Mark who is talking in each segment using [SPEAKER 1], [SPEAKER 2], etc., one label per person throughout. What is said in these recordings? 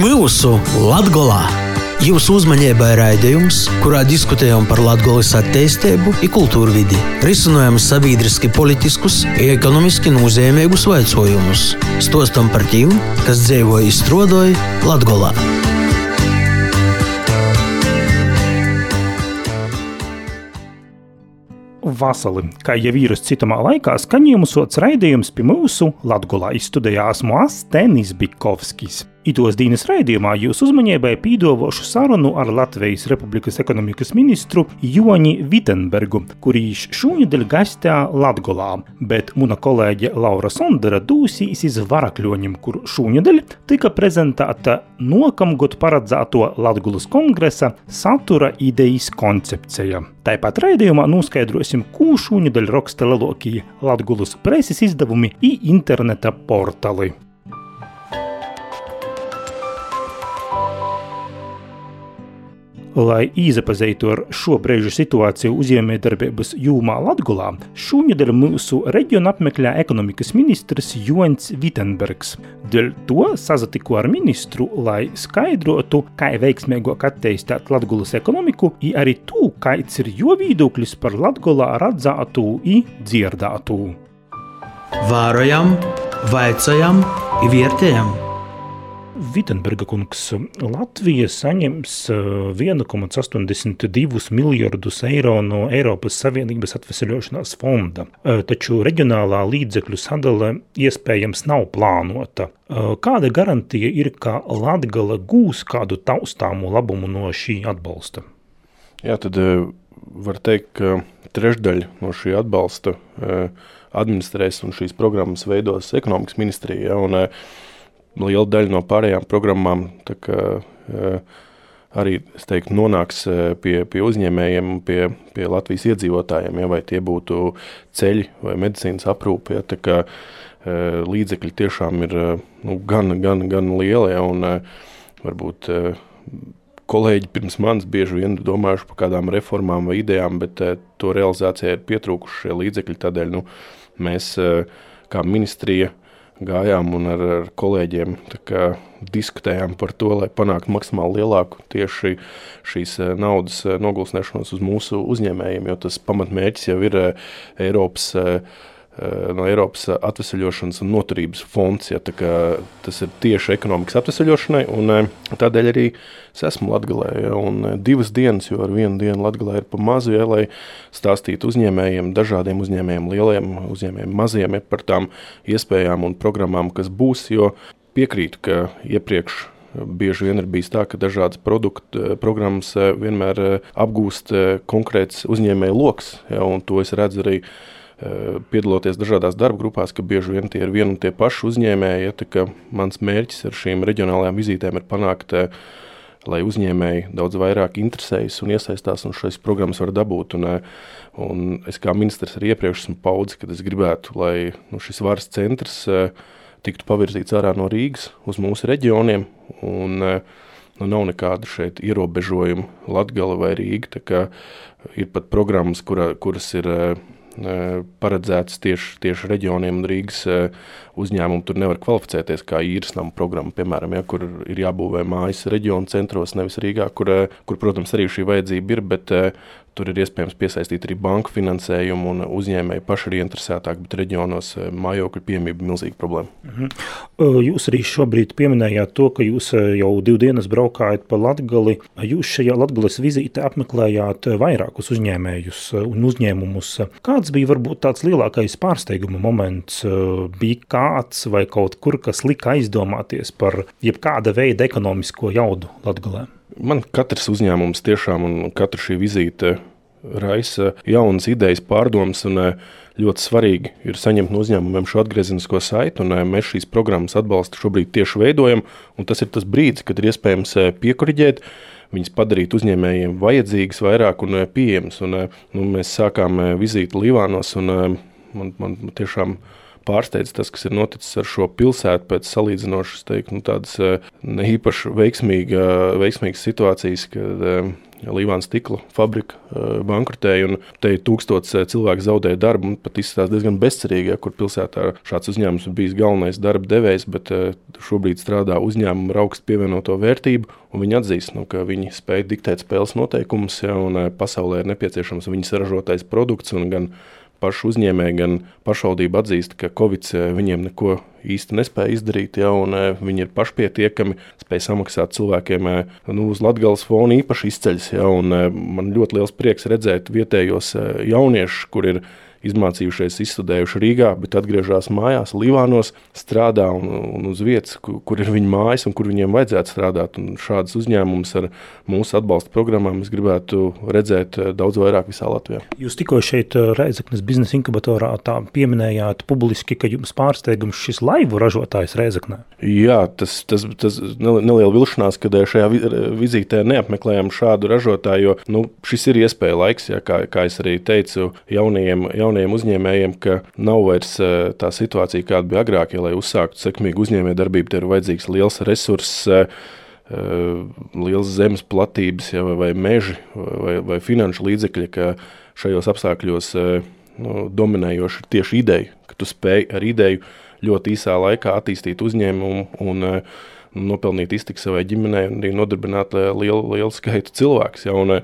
[SPEAKER 1] Pirmūsu Latgolā! Jūsu uzmanībai raidījums, kurā diskutējam par Latvijas attīstību, kultūru vidi, risinām sabiedriski, politiskus, ekonomiski nozīmīgus jautājumus, stostam par tiem, kas dzīvo izstrādāja Latvijā.
[SPEAKER 2] Vasali, kā jau vīrus citamā laikā, skaņojumu sots raidījums pie mūsu Latgulā izstudējās Moastenis Bikovskis. Itos dienas raidījumā jūs uzmanībai pīdovošu sarunu ar Latvijas Republikas ekonomikas ministru Joni Vitenbergu, kurš šūņadēļ gastā Latgolā, bet muna kolēģe Laura Sondera dūsīs iz Varakļoņiem, kur šūņadēļ tika prezentēta nokamgot paredzēto Latgulas kongresa satura idejas koncepcija. Tāpat raidījumā noskaidrosim, ko šūņadēļ raksta lelokie Latgulas preses izdevumi i interneta portali. Lai iepazītu ar šo brīžu situāciju uzņēmējdarbības jūmā Latvijā, šonadēļ mūsu reģionu apmeklē ekonomikas ministrs Jons Vitsenbergs. Dēļ to sazatiku ar ministru, lai skaidrotu, kā veiksmīgāk attīstīt Latvijas ekonomiku, un arī to, kāds ir jo viedoklis par Latvijā redzētu un dzirdētu.
[SPEAKER 1] Vārojam, vaicājam, vērtējam!
[SPEAKER 2] Vitsenberga kungs, Latvija saņems 1,82 miljardus eiro no Eiropas Savienības atvesļošanās fonda, taču reģionālā līdzekļu sadale iespējams nav plānota. Kāda garantija ir, ka Latgala gūs kādu taustāmu labumu no šī atbalsta?
[SPEAKER 3] Jā, tad var teikt, ka trešdaļa no šī atbalsta administrēs un šīs programmas veidos ekonomikas ministrija. Ja, un, liela daļa no pārējām programmām kā, arī teiktu, nonāks pie, pie uzņēmējiem, pie, pie Latvijas iedzīvotājiem, ja, vai tie būtu ceļi vai medicīnas aprūpe. Ja, kā, līdzekļi tiešām ir nu, gan, gan, gan lieli. Ja, un, varbūt kolēģi pirms manis bieži vien domājuši par kādām reformām vai idejām, bet to realizācijai ir pietrūkuši šie līdzekļi. Tādēļ nu, mēs, kā ministrija, gājām un ar, ar kolēģiem kā, diskutējām par to, lai panāktu maksimāli lielāku tieši šīs eh, naudas eh, nogulsnēšanos uz mūsu uzņēmējiem, jo tas pamatmērķis jau ir eh, Eiropas Eh, no Eiropas atvesļošanas un noturības fonds. Ja, tas ir tieši ekonomikas atvesļošanai, un eh, tādēļ arī es esmu Latvijā. Ja, eh, divas dienas, jo ar vienu dienu Latvijā ir pa mazu, ja, lai stāstītu uzņēmējiem, dažādiem uzņēmējiem, lieliem uzņēmējiem, maziem ja, par tām iespējām un programmām, kas būs. Jo piekrītu, ka iepriekš Bieži vien ir bijis tā, ka dažādas produktu programmas vienmēr apgūst konkrēts uzņēmēju lokus, ja, un to es redzu arī Eh, piedaloties dažādās darba grupās, ka bieži vien tie ir vieni un tie paši uzņēmēji. Ja, mans mērķis ar šīm reģionālajām vizītēm ir panākt, lai uzņēmēji daudz vairāk interesējas un iesaistās un šīs programmas var dabūt. Un, un es kā ministrs arī iepriekš esmu paudis, ka es gribētu, lai nu, šis varas centrs tiktu pavirzīts ārā no Rīgas uz mūsu reģioniem. Un, nu, nav nekādu šeit ierobežojumu Latvijā vai Rīgā. Ir pat programmas, kura, kuras ir paredzētas tieši, tieši reģioniem un Rīgas uzņēmumu. Tur nevar kvalificēties kā īres nama programma, piemēram, ja, kur ir jābūvē mājas reģionu centros, nevis Rīgā, kur, kur protams, arī šī vajadzība ir. Bet, Tur ir iespējams piesaistīt arī banku finansējumu, un uzņēmēji paši ir interesētāki, bet reģionos mājokļu piemība ir milzīga problēma.
[SPEAKER 2] Mhm. Jūs arī šobrīd pieminējāt to, ka jūs jau divu dienas braukājat pa Latgali. Jūs šajā Latgales vizītē apmeklējāt vairākus uzņēmējus un uzņēmumus. Kāds bija varbūt tāds lielākais pārsteiguma moments? Bija kāds vai kaut kur, kas lika aizdomāties par jebkāda veida ekonomisko jaudu Latgalē?
[SPEAKER 3] Man katrs uzņēmums tiešām un katra šī vizīte raisa jaunas idejas, pārdomas. Eh, ļoti svarīgi ir saņemt no uzņēmumiem šo atgriezenisko saiti, un eh, mēs šīs programmas atbalstu šobrīd tieši veidojam. Tas ir tas brīdis, kad ir iespējams eh, piekuriģēt, viņas padarīt uzņēmējiem vajadzīgas vairāk un pieejamas. Nu, mēs sākām vizīti Līvānos, un man, man tiešām ir pārsteidz tas, kas ir noticis ar šo pilsētu pēc salīdzinošas, teiktu, nu, tādas eh, ne īpaši veiksmīga, veiksmīgas situācijas, kad eh, Līvāna stikla fabrika bankrotēja, un te tūkstots cilvēku zaudēja darbu. Pat izskatās diezgan bezcerīgi, ja, kur pilsētā šāds uzņēmums ir bijis galvenais darba devējs, bet šobrīd strādā uzņēmuma ar augstu pievienoto vērtību. Viņi atzīst, nu, ka viņi spēj diktēt spēles noteikumus, ja, un pasaulē ir nepieciešams viņas ražotais produkts. Gan paši uzņēmēji, gan pašvaldība atzīst, ka Covid viņiem neko īsti nespēja izdarīt, ja, un e, viņi ir pašpietiekami, spēj samaksāt cilvēkiem e, nu, uz Latvijas fona īpaši izceļas. Ja, un, man ļoti liels prieks redzēt vietējos jauniešus, kur ir izmācījušies, izstudējuši Rīgā, bet atgriežas mājās, Līvānos, strādā un, un uz vietas, kur, kur ir viņa mājas un kur viņiem vajadzētu strādāt. Un šādas uzņēmumus ar mūsu atbalsta programmām es gribētu redzēt eh, daudz vairāk visā Latvijā.
[SPEAKER 2] Jūs tikko šeit eh, Reizeknas biznesa inkubatorā pieminējāt publiski, ka jums pārsteigums šis laivu ražotājs Reizeknē.
[SPEAKER 3] Jā, tas, tas, tas neliela vilšanās, kad eh, šajā vizītē neapmeklējām šādu ražotāju, jo nu, šis ir iespēja laiks, ja, kā, kā es arī teicu, jaunajiem, jaunajiem jauniem uzņēmējiem, ka nav vairs eh, tā situācija, kāda bija agrāk. Ja, lai uzsāktu sekmīgu uzņēmējdarbību, tev ir vajadzīgs liels resurss eh, liels zemes platības, ja, vai, vai meži, vai, vai finanšu līdzekļi, ka šajos apstākļos eh, nu, dominējoši ir tieši ideja, ka tu spēj ar ideju ļoti īsā laikā attīstīt uzņēmumu un nopelnīt iztiku savai ģimenei un arī nodarbināt lielu, lielu skaitu cilvēku. Ja, un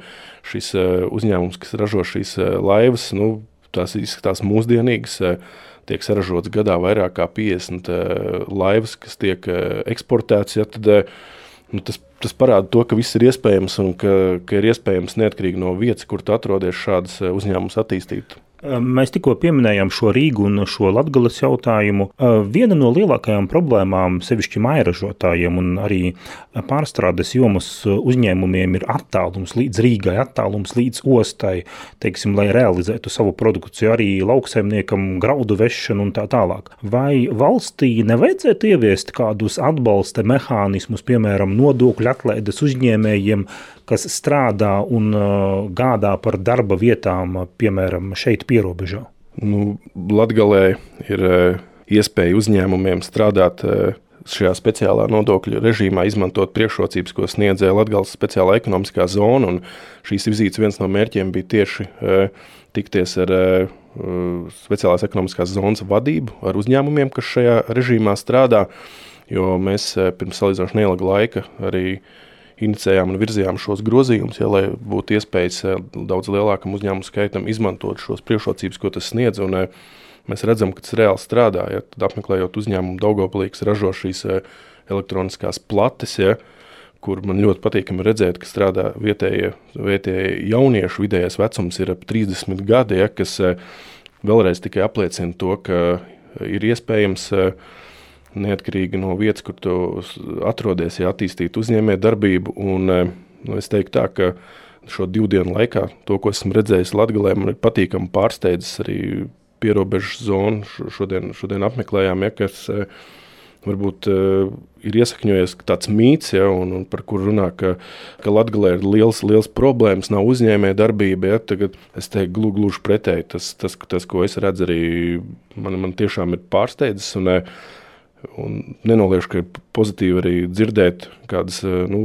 [SPEAKER 3] šis uzņēmums, kas ražo šīs laivas, nu, tās izskatās mūsdienīgas. Eh, tiek saražots gadā vairāk kā 50 eh, laivas, kas tiek eh, eksportētas. Ja, tad, nu, tas, tas parāda to, ka viss ir iespējams un ka, ka ir iespējams neatkarīgi no vietas, kur tu atrodies, šādas uzņēmumus attīstīt.
[SPEAKER 2] Mēs tikko pieminējām šo Rīgu un šo Latvijas jautājumu. Viena no lielākajām problēmām, sevišķi mairažotājiem un arī pārstrādes jomas uzņēmumiem, ir attālums līdz Rīgai, attālums līdz ostai, teiksim, lai realizētu savu produkciju, arī lauksaimniekam graudu vešanu un tā tālāk. Vai valstī nevajadzētu ieviest kādus atbalsta mehānismus, piemēram, nodokļu atlaides uzņēmējiem, kas strādā un gādā par darba vietām, piemēram, šeit pierobežā?
[SPEAKER 3] Nu, Latgalē ir uh, iespēja uzņēmumiem strādāt uh, šajā speciālā nodokļu režīmā, izmantot priekšrocības, ko sniedzēja Latvijas speciālā ekonomiskā zona. Šīs vizītes viens no mērķiem bija tieši tikties ar speciālās ekonomiskās zonas vadību, ar uzņēmumiem, kas šajā režīmā strādā. Jo mēs pirms salīdzinoši neilga laika arī uh, inicējām un virzījām šos grozījumus, ja, lai būtu iespējas eh, daudz lielākam uzņēmumu skaitam izmantot šos priekšrocības, ko tas sniedz. Un, eh, mēs redzam, ka tas reāli strādā. Ja, tad apmeklējot uzņēmumu Daugoplīks ražo šīs eh, elektroniskās plates. Ja, kur man ļoti patīkami redzēt, ka strādā vietējie, vietējie jaunieši. Vidējais vecums ir ap 30 gadi, ja, kas vēlreiz tikai apliecina to, ka ir iespējams uh, neatkarīgi no vietas, kur tu atrodies, ja attīstīt uzņēmējdarbību. Un, e, nu, es teiktu tā, ka šo divu dienu laikā to, ko esmu redzējis Latvijā, man ir patīkami pārsteidzis arī pierobežu zonu. Šodien, šodien apmeklējām, ja, kas e, varbūt uh, ir iesakņojies tāds mīts, ja, un, un par kuru runā, ka, ka Latvijā ir liels, liels problēmas, nav uzņēmēja darbība. Ja, tagad es teiktu, gluži, gluži pretēji. Tas, tas, tas, ko es redzu, arī man, man tiešām ir pārsteidzis. Un, Un nenolieku, ka ir pozitīvi arī dzirdēt kādas eh, nu,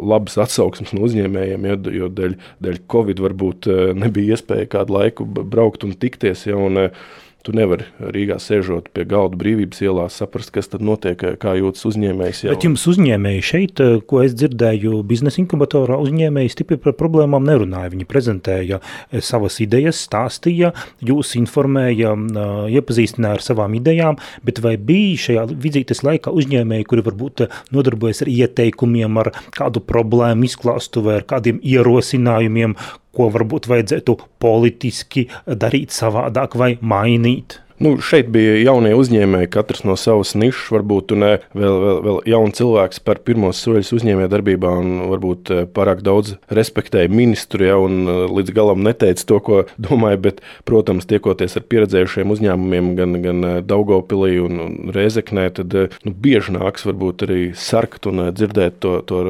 [SPEAKER 3] labas atsauksmes no uzņēmējiem, ja, jo dēļ, dēļ Covid varbūt eh, nebija iespēja kādu laiku braukt un tikties. Ja, un, uh, Tu nevari Rīgā sēžot pie galda brīvības ielā, saprast, kas tad notiek, kā jūtas uzņēmējs.
[SPEAKER 2] Jau. Bet jums uzņēmēji šeit, eh, ko es dzirdēju, biznesa inkubatorā uzņēmēji stipri par problēmām nerunāja. Viņi prezentēja eh, savas idejas, stāstīja, jūs informēja, eh, iepazīstināja ar savām idejām, bet vai bija šajā vizītes laikā uzņēmēji, kuri varbūt nodarbojas ar ieteikumiem, ar kādu problēmu izklāstu vai ar kādiem ierosinājumiem, ko varbūt vajadzētu politiski darīt savādāk vai mainīt?
[SPEAKER 3] Nu, šeit bija jaunie uzņēmēji, katrs no savas nišas, varbūt ne vēl, vēl, vēl jauns cilvēks par pirmos soļus uzņēmējdarbībā, un varbūt eh, pārāk daudz respektēja ministru, ja, un eh, līdz galam neteica to, ko domāja. Bet, protams, tiekoties ar pieredzējušiem uzņēmumiem, gan, gan eh, Daugopilī un, un Rēzeknē, tad nu, bieži nāks varbūt arī sarkt un dzirdēt to, to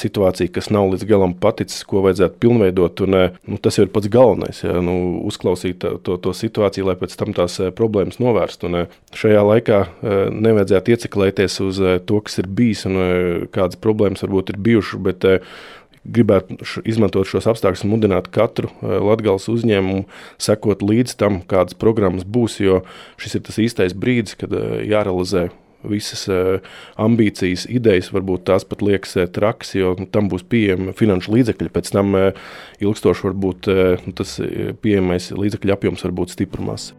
[SPEAKER 3] situāciju, kas nav līdz galam paticis, ko vajadzētu pilnveidot. Un, nu, tas ir pats galvenais, ja, nu, uzklausīt to, to situāciju, lai pēc tam tās problēmas novērst. Un eh, šajā laikā eh, nevajadzētu ieciklēties uz eh, to, kas ir bijis un kādas problēmas varbūt ir bijušas. Bet, gribētu izmantot šos apstākļus mudināt katru Latvijas uzņēmumu sekot līdz tam, kādas programmas būs, jo šis ir tas īstais brīdis, kad jārealizē visas ambīcijas, idejas, varbūt tās pat liekas trakas, jo tam būs pieejama finanšu līdzekļi. Pēc tam ilgstoši varbūt tas pieejamais līdzekļu apjoms var būt stiprumās.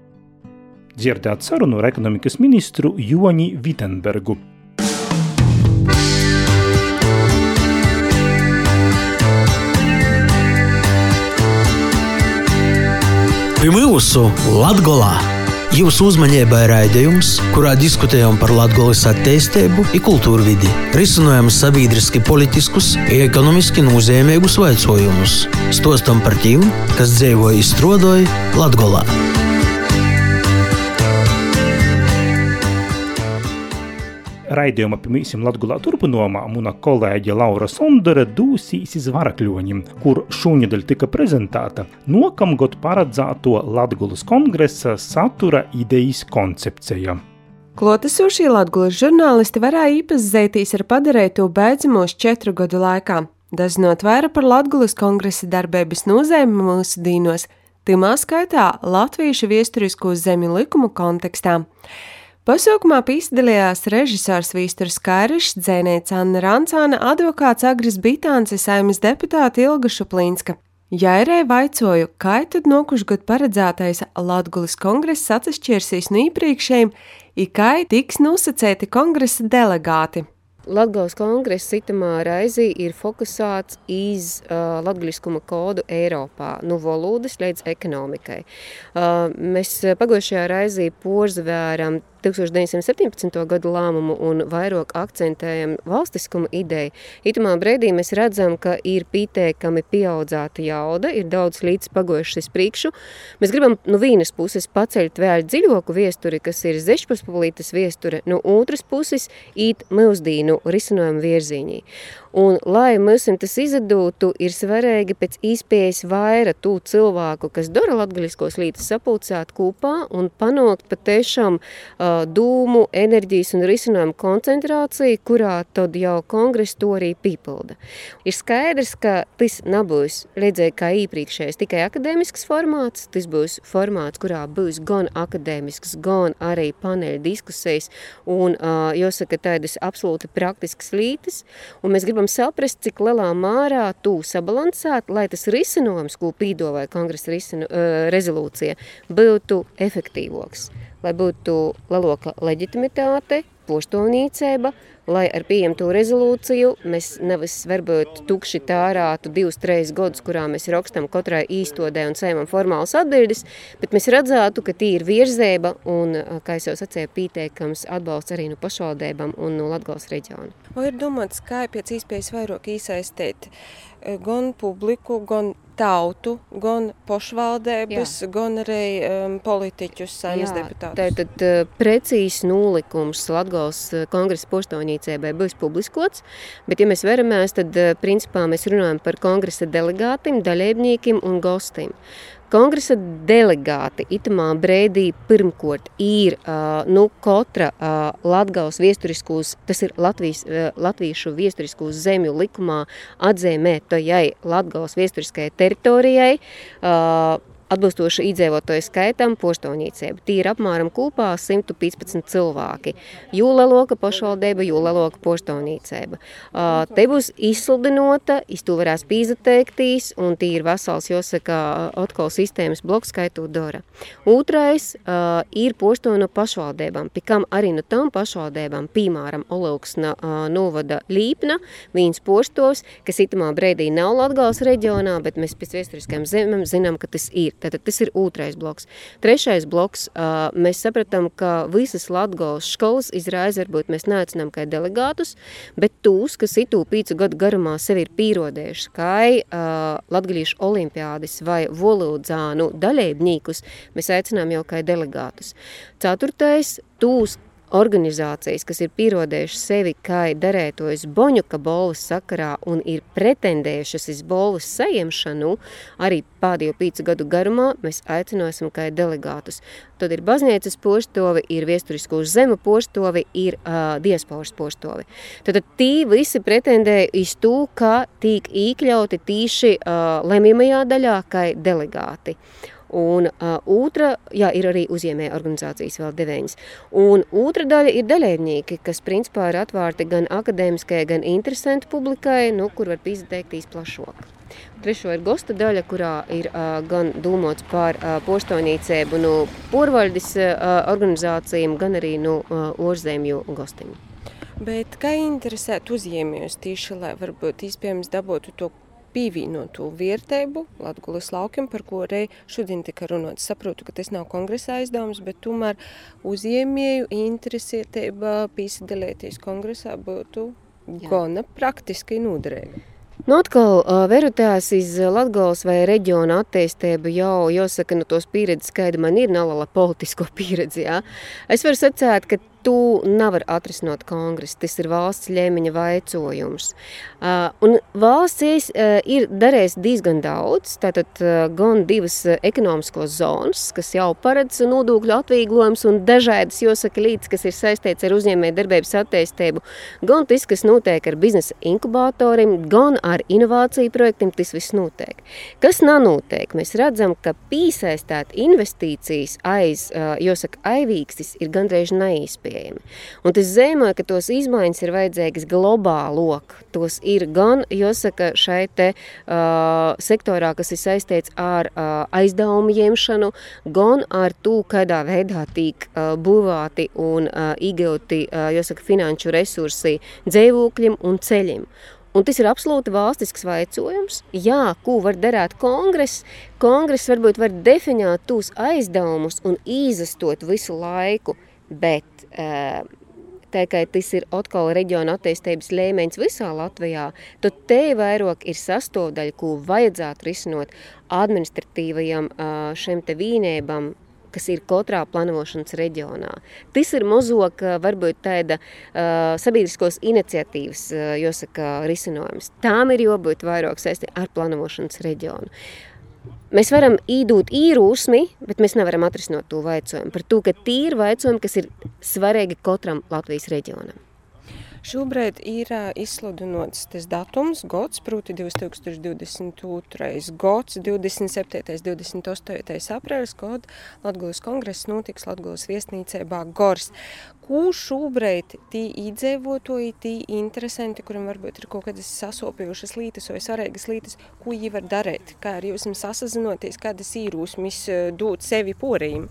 [SPEAKER 2] Dzirdēt sarunu ar ekonomikas ministru Joni Vitenbergu.
[SPEAKER 1] Pie mūsu Latgolā jūsu uzmanībai raidījums, kurā diskutējam par Latgolas attīstību un kultūru vidi, risinājam sabiedriski politiskus un ekonomiski nozīmīgus jautājumus, stostam par tiem, kas dzīvoja izstrādāja Latgolā.
[SPEAKER 2] Raidījuma pirmīsim Latgulā turpinājumā muna kolēģe Laura Sondere dūsīs iz Varakļoņim, kur šūņedaļ tika prezentēta nokamgod paredzēto Latgulas kongresa satura idejas koncepcija.
[SPEAKER 4] Klotesošie Latvijas žurnālisti varēja iepazīties ar padarīto beidzamos četru gadu laikā, dazinot vairāk par Latvijas kongresa darbības nozīmi mūsu dīnos, timā skaitā latviešu viesturisko zemju likumu kontekstā. Pasaukumā piedalījās režisors Vīsturs Kairišs, dzēnēts Anna Rancāna, advokāts Agris Bitāns, saimas deputāta Ilga Šuplīnska. Jairē vaicoju, kā tad nokušgad paredzētais Latgulis kongress atšķirsīs no iepriekšējiem, ir kā tiks nosacēti kongresa delegāti.
[SPEAKER 5] Latvijas kongresa itamā raizī ir fokusēts uz uh, latviskuma kodu Eiropā, no nu, valodas līdz ekonomikai. Uh, mēs pagājušajā raizī porzavēram 1917. gadu lēmumu un vairāk akcentējam valstiskumu ideju. Itamā brīdī mēs redzam, ka ir pieteikami pieaudzēta jauda, ir daudz līdz pagojušas priekšu. Mēs gribam no vienas puses paceļt vēl dziļoku viesturi, kas ir zešpaspulītas viesture, no otras puses īt mūsdīnu risinājumu virzīņī. Un, lai mums tas izdevtu, ir svarīgi pēc iespējas vairāk tū cilvēku, kas dara latgaļiskos lītas sapulcēt kopā un panākt patiešām uh, dūmu, enerģijas un risinājumu koncentrāciju, kurā tad jau kongress to arī pīpilda. Ir skaidrs, ka tas nebūs līdzēji kā iepriekšējais tikai akadēmisks formāts, tas būs formāts, kurā būs gan akadēmisks, gan arī paneļa diskusijas un, uh, jāsaka, tādas absolūti praktiskas lītas, un mēs gribam gribam saprast, cik lielā mārā tu sabalansēt, lai tas risinājums, ko pīdovāja kongresa risinu, uh, rezolūcija, būtu efektīvoks, lai būtu lielāka leģitimitāte, poštovnīcība, lai ar pieņemto rezolūciju mēs nevis varbūt tukši tārātu divus, trīs gadus, kurā mēs rakstam katrai īstodē un saimam formālas atbildes, bet mēs redzētu, ka tī ir virzēba un, kā es jau sacēju, pieteikams atbalsts arī no pašvaldībām un no Latgales reģiona.
[SPEAKER 4] Vai ir domāts, kā pēc iespējas vairāk iesaistīt gan publiku, gan tautu, gan pašvaldības, Jā. gan arī um, politiķus, saimnes deputātus.
[SPEAKER 5] Tātad uh, precīzs nolikums Latgales kongresa poštovnīcēbai būs publiskots, bet ja mēs veramies, tad uh, principā mēs runājam par kongresa delegātiem, daļēbņīkiem un gostiem. Kongresa delegāti itamā brēdī pirmkort ir uh, nu, katra uh, Latgales viesturiskos, tas ir Latvijas, uh, latviešu viesturiskos zemju likumā atzīmētojai Latgales viesturiskajai teritorijai uh, Atbilstoši iedzīvotāju skaitam, poštovnīcība tī ir apmēram kopā 115 cilvēki. Jo lielāka pašvaldība, poštovnīcība. Uh, te būs izsludinota, iz to varēs pīzateiktīs, un tī ir vesels, jāsaka, atkal sistēmas bloks skaitot dara. Otrais ir pošto no pašvaldībām, pie kam arī no tam pašvaldībām, piemēram, Olauksna novada Līpna, viens poštos, kas itamā brīdī nav Latgales reģionā, bet mēs pēc viesturiskajām zemēm zinām, ka tas ir. Tātad tas ir otrais bloks. Trešais bloks, mēs sapratām, ka visas Latgales skolas izraiz varbūt mēs neaicinām kā delegātus, bet tūs, kas itū pīcu gadu garumā sevi ir pīrodējuši, kā latgalīšu olimpiādis vai volūdzānu daļēbņīkus, mēs aicinām jau kā delegātus. Ceturtais, tūs, organizācijas, kas ir pierodējušas sevi kā darētojas Boņuka bolas sakarā un ir pretendējušas uz bolas saņemšanu, arī pēdējo pīcu gadu garumā mēs aicināsim kā delegātus. Tad ir baznīcas poštovi, ir viesturisko zemu poštovi, ir uh, diasporas poštovi. Tad, tī visi pretendēja uz to, ka tiek iekļauti tīši uh, lemjamajā daļā kā delegāti. Un uh, otra, jā, ir arī uzņēmēja organizācijas vēl deviņas. Un otra daļa ir daļēdnieki, kas principā ir atvērti gan akadēmiskajai, gan interesantu publikai, nu, kur var izteikt plašāk. Trešo ir gosta daļa, kurā ir uh, gan domāts par uh, poštonīcēbu no porvaļdes uh, organizācijām, gan arī no uh, orzemju gostiņu.
[SPEAKER 4] Bet kā interesēt uzņēmējus tieši, lai varbūt iespējams dabūtu to pievienotu vērtību Latvijas laukiem, par ko arī šodien tika runāts. Saprotu, ka tas nav kongresa aizdevums, bet tomēr uzņēmēju interesētība piesaistīties kongresā būtu gana praktiski noderīga.
[SPEAKER 5] Nu, atkal, verotās iz Latgales vai reģiona attīstību jau, jāsaka, no nu, tos pieredzes skaidri man ir nalala politisko pieredzi, jā. Es varu sacēt, ka tu nevar atrisināt kongresu. Tas ir valsts ļēmeņa vaicojums. Uh, un valsts uh, ir darījis diezgan daudz. Tātad uh, gan divas ekonomiskos zonas, kas jau paredz nodokļu atvieglojums un dažādas, jāsaka, līdz, kas ir saistīts ar uzņēmēju darbības attīstību, gan tas, kas notiek ar biznesa inkubatoriem, gan ar inovāciju projektiem, tas viss notiek. Kas nanotiek? Mēs redzam, ka piesaistīt investīcijas aiz, uh, jāsaka, aivīkstis ir gandrīz neizpējami pieejami. Un tas zīmē, ka tos izmaiņas ir vajadzīgas globālok. Tos ir gan, jāsaka, šai te uh, sektorā, kas ir saistīts ar uh, aizdevumu ņemšanu, gan ar to, kādā veidā tiek uh, būvēti un uh, iegūti, uh, finanšu resursi dzīvokļiem un ceļiem. Un tas ir absolūti valstisks vaicojums. Jā, ko var darīt kongress? Kongress varbūt var definēt tos aizdevumus un izastot visu laiku, bet tā kā tas ir atkal reģiona attīstības līmenis visā Latvijā, tad te vairāk ir sastāvdaļa, ko vajadzētu risinot administratīvajam šiem te vīnēbam, kas ir katrā plānošanas reģionā. Tas ir mazāk, varbūt tāda uh, sabiedriskos iniciatīvas, uh, jāsaka, risinājums. Tām ir jābūt vairāk saistīti ar plānošanas reģionu. Mēs varam īdūt īrūsmi, bet mēs nevaram atrisināt to vaicojumu. Par to, ka tīri vaicojumi, kas ir svarīgi katram Latvijas reģionam.
[SPEAKER 4] Šobrīd ir izsludināts tas datums, gads, proti 2022. gads, 27. un 28. aprīlis, kad Latvijas kongress notiks Latvijas viesnīcībā Gors. Ko šobrīd tī iedzīvotoji, tī interesanti, kuriem varbūt ir kaut kādas sasopījušas lītas vai svarīgas lītas, ko viņi var darīt, kā ar jums sasazinoties, kādas īrūsmis dot sevi porījiem?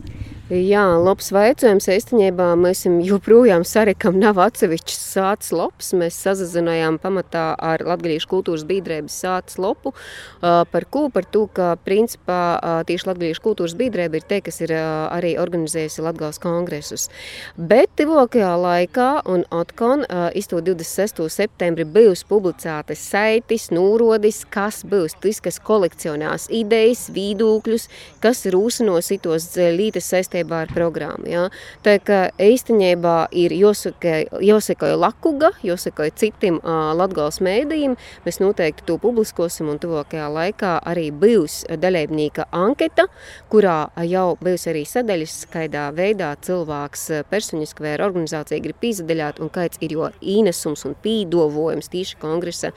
[SPEAKER 5] Jā, labs vaicojums. Īstenībā mēs joprojām sarikam nav atsevišķs sācis lops. Mēs sazazinājām pamatā ar Latgalīšu kultūras biedrības sācis lopu par ko? Par to, ka principā tieši Latgalīšu kultūras biedrība ir te, kas ir arī organizējusi Latgales kongresus. Bet tuvākajā laikā un atkon izto 26. septembri bijusi publicētas saitis, nūrodis, kas būs tas, kas kolekcionās idejas, vīdūkļus, kas rūsinos itos lītes saistībā ar programmu. Ja? Tā kā īstenībā ir jāsekoja Lakuga, jāsekoja citiem uh, Latgales mēdījiem, mēs noteikti to publiskosim un tuvākajā laikā arī būs daļēbnīka anketa, kurā jau būs arī sadaļas, kaidā veidā cilvēks personiski ar organizāciju grib pīzadaļāt un kāds ir jo īnesums un pīdovojums tīši kongresa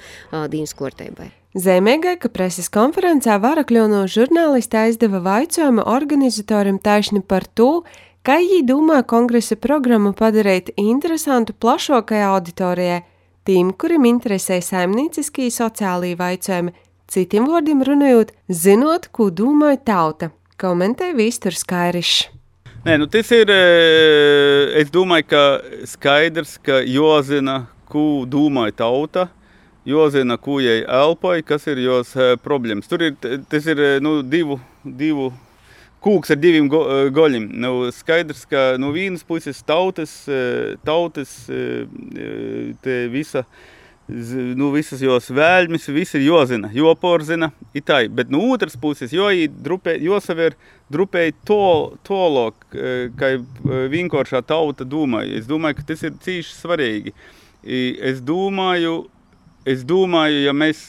[SPEAKER 5] dienas korteibai.
[SPEAKER 4] Zemēgai, ka preses konferencē Varakļono žurnālisti aizdeva vaicojumu organizatoram taisni par to, kā viņi domā kongresa programmu padarīt interesantu plašākajai auditorijai, tiem, kuriem interesē saimnieciskie sociālī vaicojumi, citiem vārdiem runājot, zinot, ko domāja tauta, komentē Vīsturs Kairišs.
[SPEAKER 6] Nē, nu tas ir, eh, es domāju, ka skaidrs, ka jāzina, ko domāja tauta, jāzina, ko jai elpoja, kas ir jos uh, problēmas. Tur ir, tas ir nu, divu, divu kūks ar diviem go, uh, goļiem. Nu, skaidrs, ka no vienas puses tautas, uh, tautas visa nu, visas jos vēlmes, viss ir jozina, joporzina, itai. Bet no otras puses, jo drupē, josaver drupēji to, tolok, kā vienkāršā tauta domāja. Es domāju, ka tas ir cīši svarīgi. Es domāju, es domāju, ja mēs,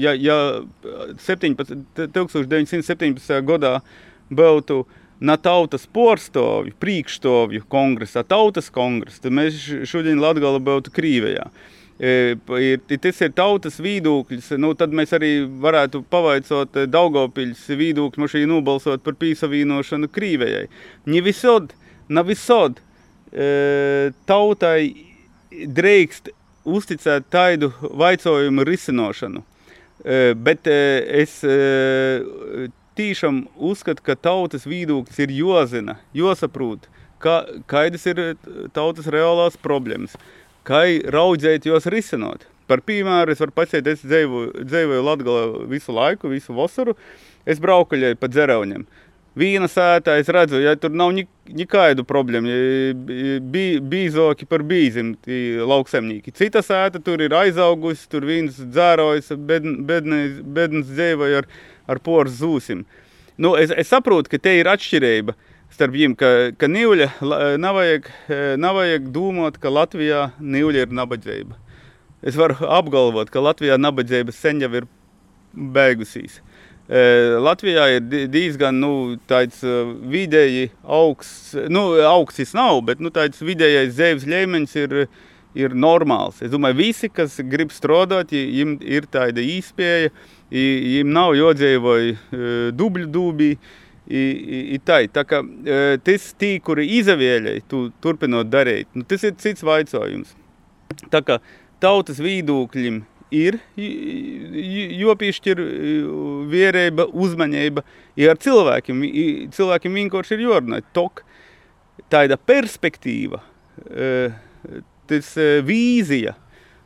[SPEAKER 6] ja, ja 17, 1917. gadā būtu na tautas porstovju, priekšstovju kongresa, tautas kongresa, tad mēs šodien Latgala būtu Krīvijā. Ir, tas ir tautas viedoklis. Nu, tad mēs arī varētu pavaicot Daugopiļas viedokli, mašīnu nobalsot par pīsavienošanu Krīvijai. Ne visod, ne visod tautai drīkst uzticēt tādu vaicojumu risināšanu. Bet es tiešām uzskatu, ka tautas viedoklis ir jozina, josaprūt, ka, kādas ir tautas reālās problēmas kā raudzēt jos risinot. Par piemēru es varu pateikt, es dzīvoju, dzīvoju Latgalē visu laiku, visu vasaru. Es braukaļēju pa dzerauņiem. Vīna sētā es redzu, ja tur nav nekādu problēmu. Ja bīzoki par bīzim, lauksemnieki. Cita sēta tur ir aizaugusi, tur viens dzērojas, bedns dzīvoja ar, ar poras zūsim. Nu, es, es saprotu, ka te ir atšķirība. Uh, starp viņiem, ka, ka nīuļa, nav vajag, nav vajag domāt, ka Latvijā nīuļa ir nabadzība. Es varu apgalvot, ka Latvijā nabadzība sen jau ir beigusies. Latvijā ir diezgan nu, tāds vidēji augsts, nu, augsts nav, bet nu, tāds vidējais dzīves līmenis ir, ir normāls. Es domāju, visi, kas grib strādāt, viņiem ir tāda īspēja, viņiem nav jodzīvoja dubļu dūbī, I, i, i tai. Tā kā tas tī, kuri izavieļai, tu turpinot darīt, nu, tas ir cits vaicojums. Tā kā tautas vīdūkļim ir jopiešķir vierība, uzmanība, ja ar cilvēkiem, cilvēkiem vienkārši ir jārunā. Tok, tāda perspektīva, tas vīzija,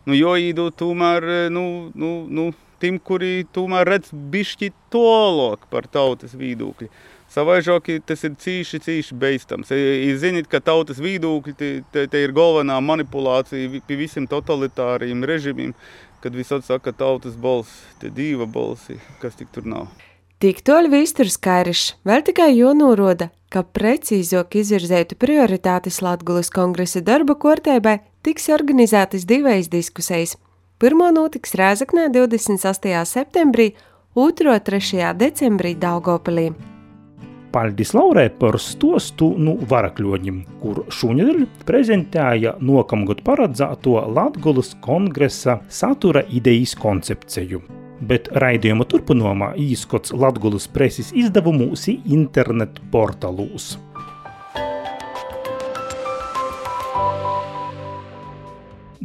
[SPEAKER 6] nu, jo īdu tomēr, nu, nu, nu, tim, kuri tomēr redz bišķi tolok par tautas vīdūkļu. Savaižoki tas ir cīši, cīši beistams. Jūs zināt, ka tautas viedokļi te, te, ir galvenā manipulācija pie visiem totalitāriem režīmiem, kad visot saka tautas balss, te diva balsi, kas tik tur nav.
[SPEAKER 4] Tik toļi Vīsturs Kairišs vēl tikai jonoroda, ka precīzāk izvirzētu prioritātes Latgulas kongresa darba kortēbai tiks organizētas divas diskusijas. Pirmo notiks Rēzaknē 28. septembrī, otro 3. decembrī Daugopilī.
[SPEAKER 2] Paļdis Laurē par stostu nu varakļoņiem, kur šonadēļ prezentēja nokamgad paredzēto Latgulas kongresa satura idejas koncepciju. Bet raidījuma turpinājumā īskots Latgulas preses izdevumos internetu portālūs.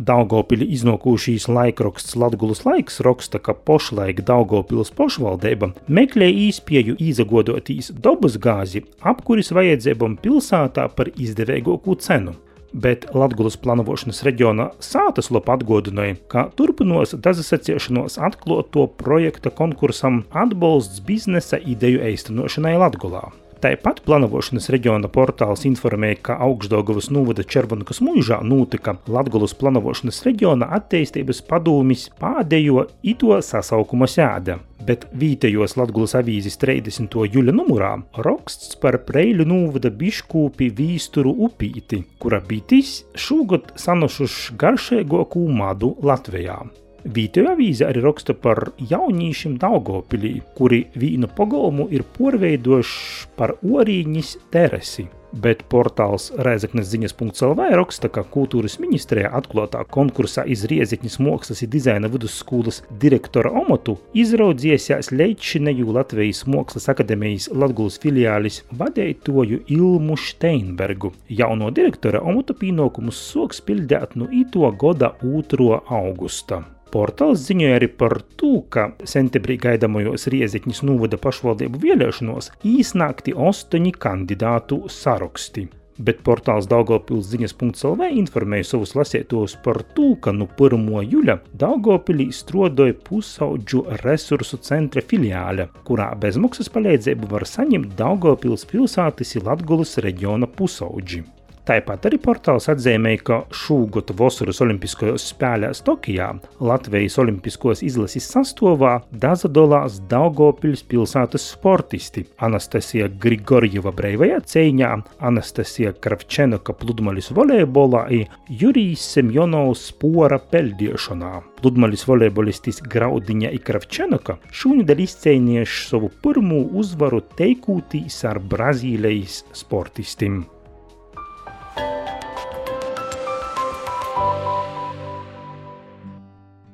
[SPEAKER 2] Daugopili iznokūšīs laikraksts Latgulas laiks raksta, ka pošlaik Daugopils pošvaldība meklē īspēju izagodotīs dabas gāzi apkuris vajadzībam pilsētā par izdevīgāku cenu. Bet Latvijas plānošanas reģiona sātas lapa atgādināja, ka turpinās dazasaciešanos atklāto projekta konkursam atbalsts biznesa ideju īstenošanai Latvijā. Tāpat plānošanas reģiona portāls informēja, ka Augstdogavas novada Červankas mūžā notika Latgulas plānošanas reģiona attīstības padūmis pēdējo ito sasaukuma sēde. Bet vītējos Latvijas avīzes 30. jūļa numurā raksts par Preiļu novada biškūpi Vīsturu upīti, kura bitis šogad sanošuši garšīgāko madu Latvijā. Vītoja avīze arī raksta par jaunīšiem Daugopilī, kuri vīnu pagalmu ir porveidojuši par orīņas teresi. Bet portāls Reizeknes ziņas.lv raksta, ka kultūras ministrijā atklātā konkursā iz Riezekņas mākslas un dizaina vidusskolas direktora amatu izraudziesies Leičinēju Latvijas Mākslas akadēmijas Latgulas filiālis vadētoju Ilmu Steinbergu. Jauno direktora amatu pienākumus soks pildēt no ito goda 2. augusta. Portāls ziņoja arī par to, ka septembrī gaidāmajos Riezekņas novada pašvaldību vēlēšanos īsnākti astoņi kandidātu saraksti. Bet portāls Daugopils ziņas.lv informēja savus lasētos par to, ka no 1. jūļa Daugopilī strodoja pusaudžu resursu centra filiāle, kurā bezmaksas palīdzību var saņemt Daugopils pilsētas Latgulas reģiona pusaudži. Tāpat arī portāls atzīmēja, ka šogad Vasaras Olimpiskajos spēlēs Tokijā Latvijas Olimpiskos izlases sastāvā dazadolās Daugopils pilsētas sportisti Anastasija Grigorjeva breivajā cīņā, Anastasija Kravčenoka pludmalis volejbolā un Jurijs Semjonovs spora peldiešanā. Pludmalis volejbolistis Graudiņa Ikravčenoka šūnedēļ izcīnījuši savu pirmo uzvaru teikūtīs ar Brazīlijas sportistim.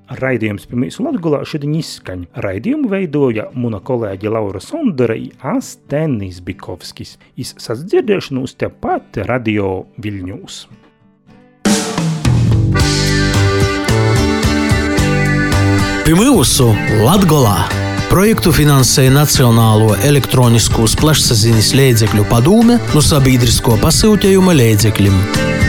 [SPEAKER 2] Raidījums pirmīs Latgulā šodien izskaņ. Raidījumu veidoja muna kolēģe Laura Sondera i Astenis Bikovskis. Iz sasdzirdēšanos tepat Radio Viļņūs.
[SPEAKER 1] Pirmūsu Latgolā projektu finansēja Nacionālo elektroniskos plašsaziņas līdzekļu padome no sabiedrisko pasūtījuma līdzekļiem.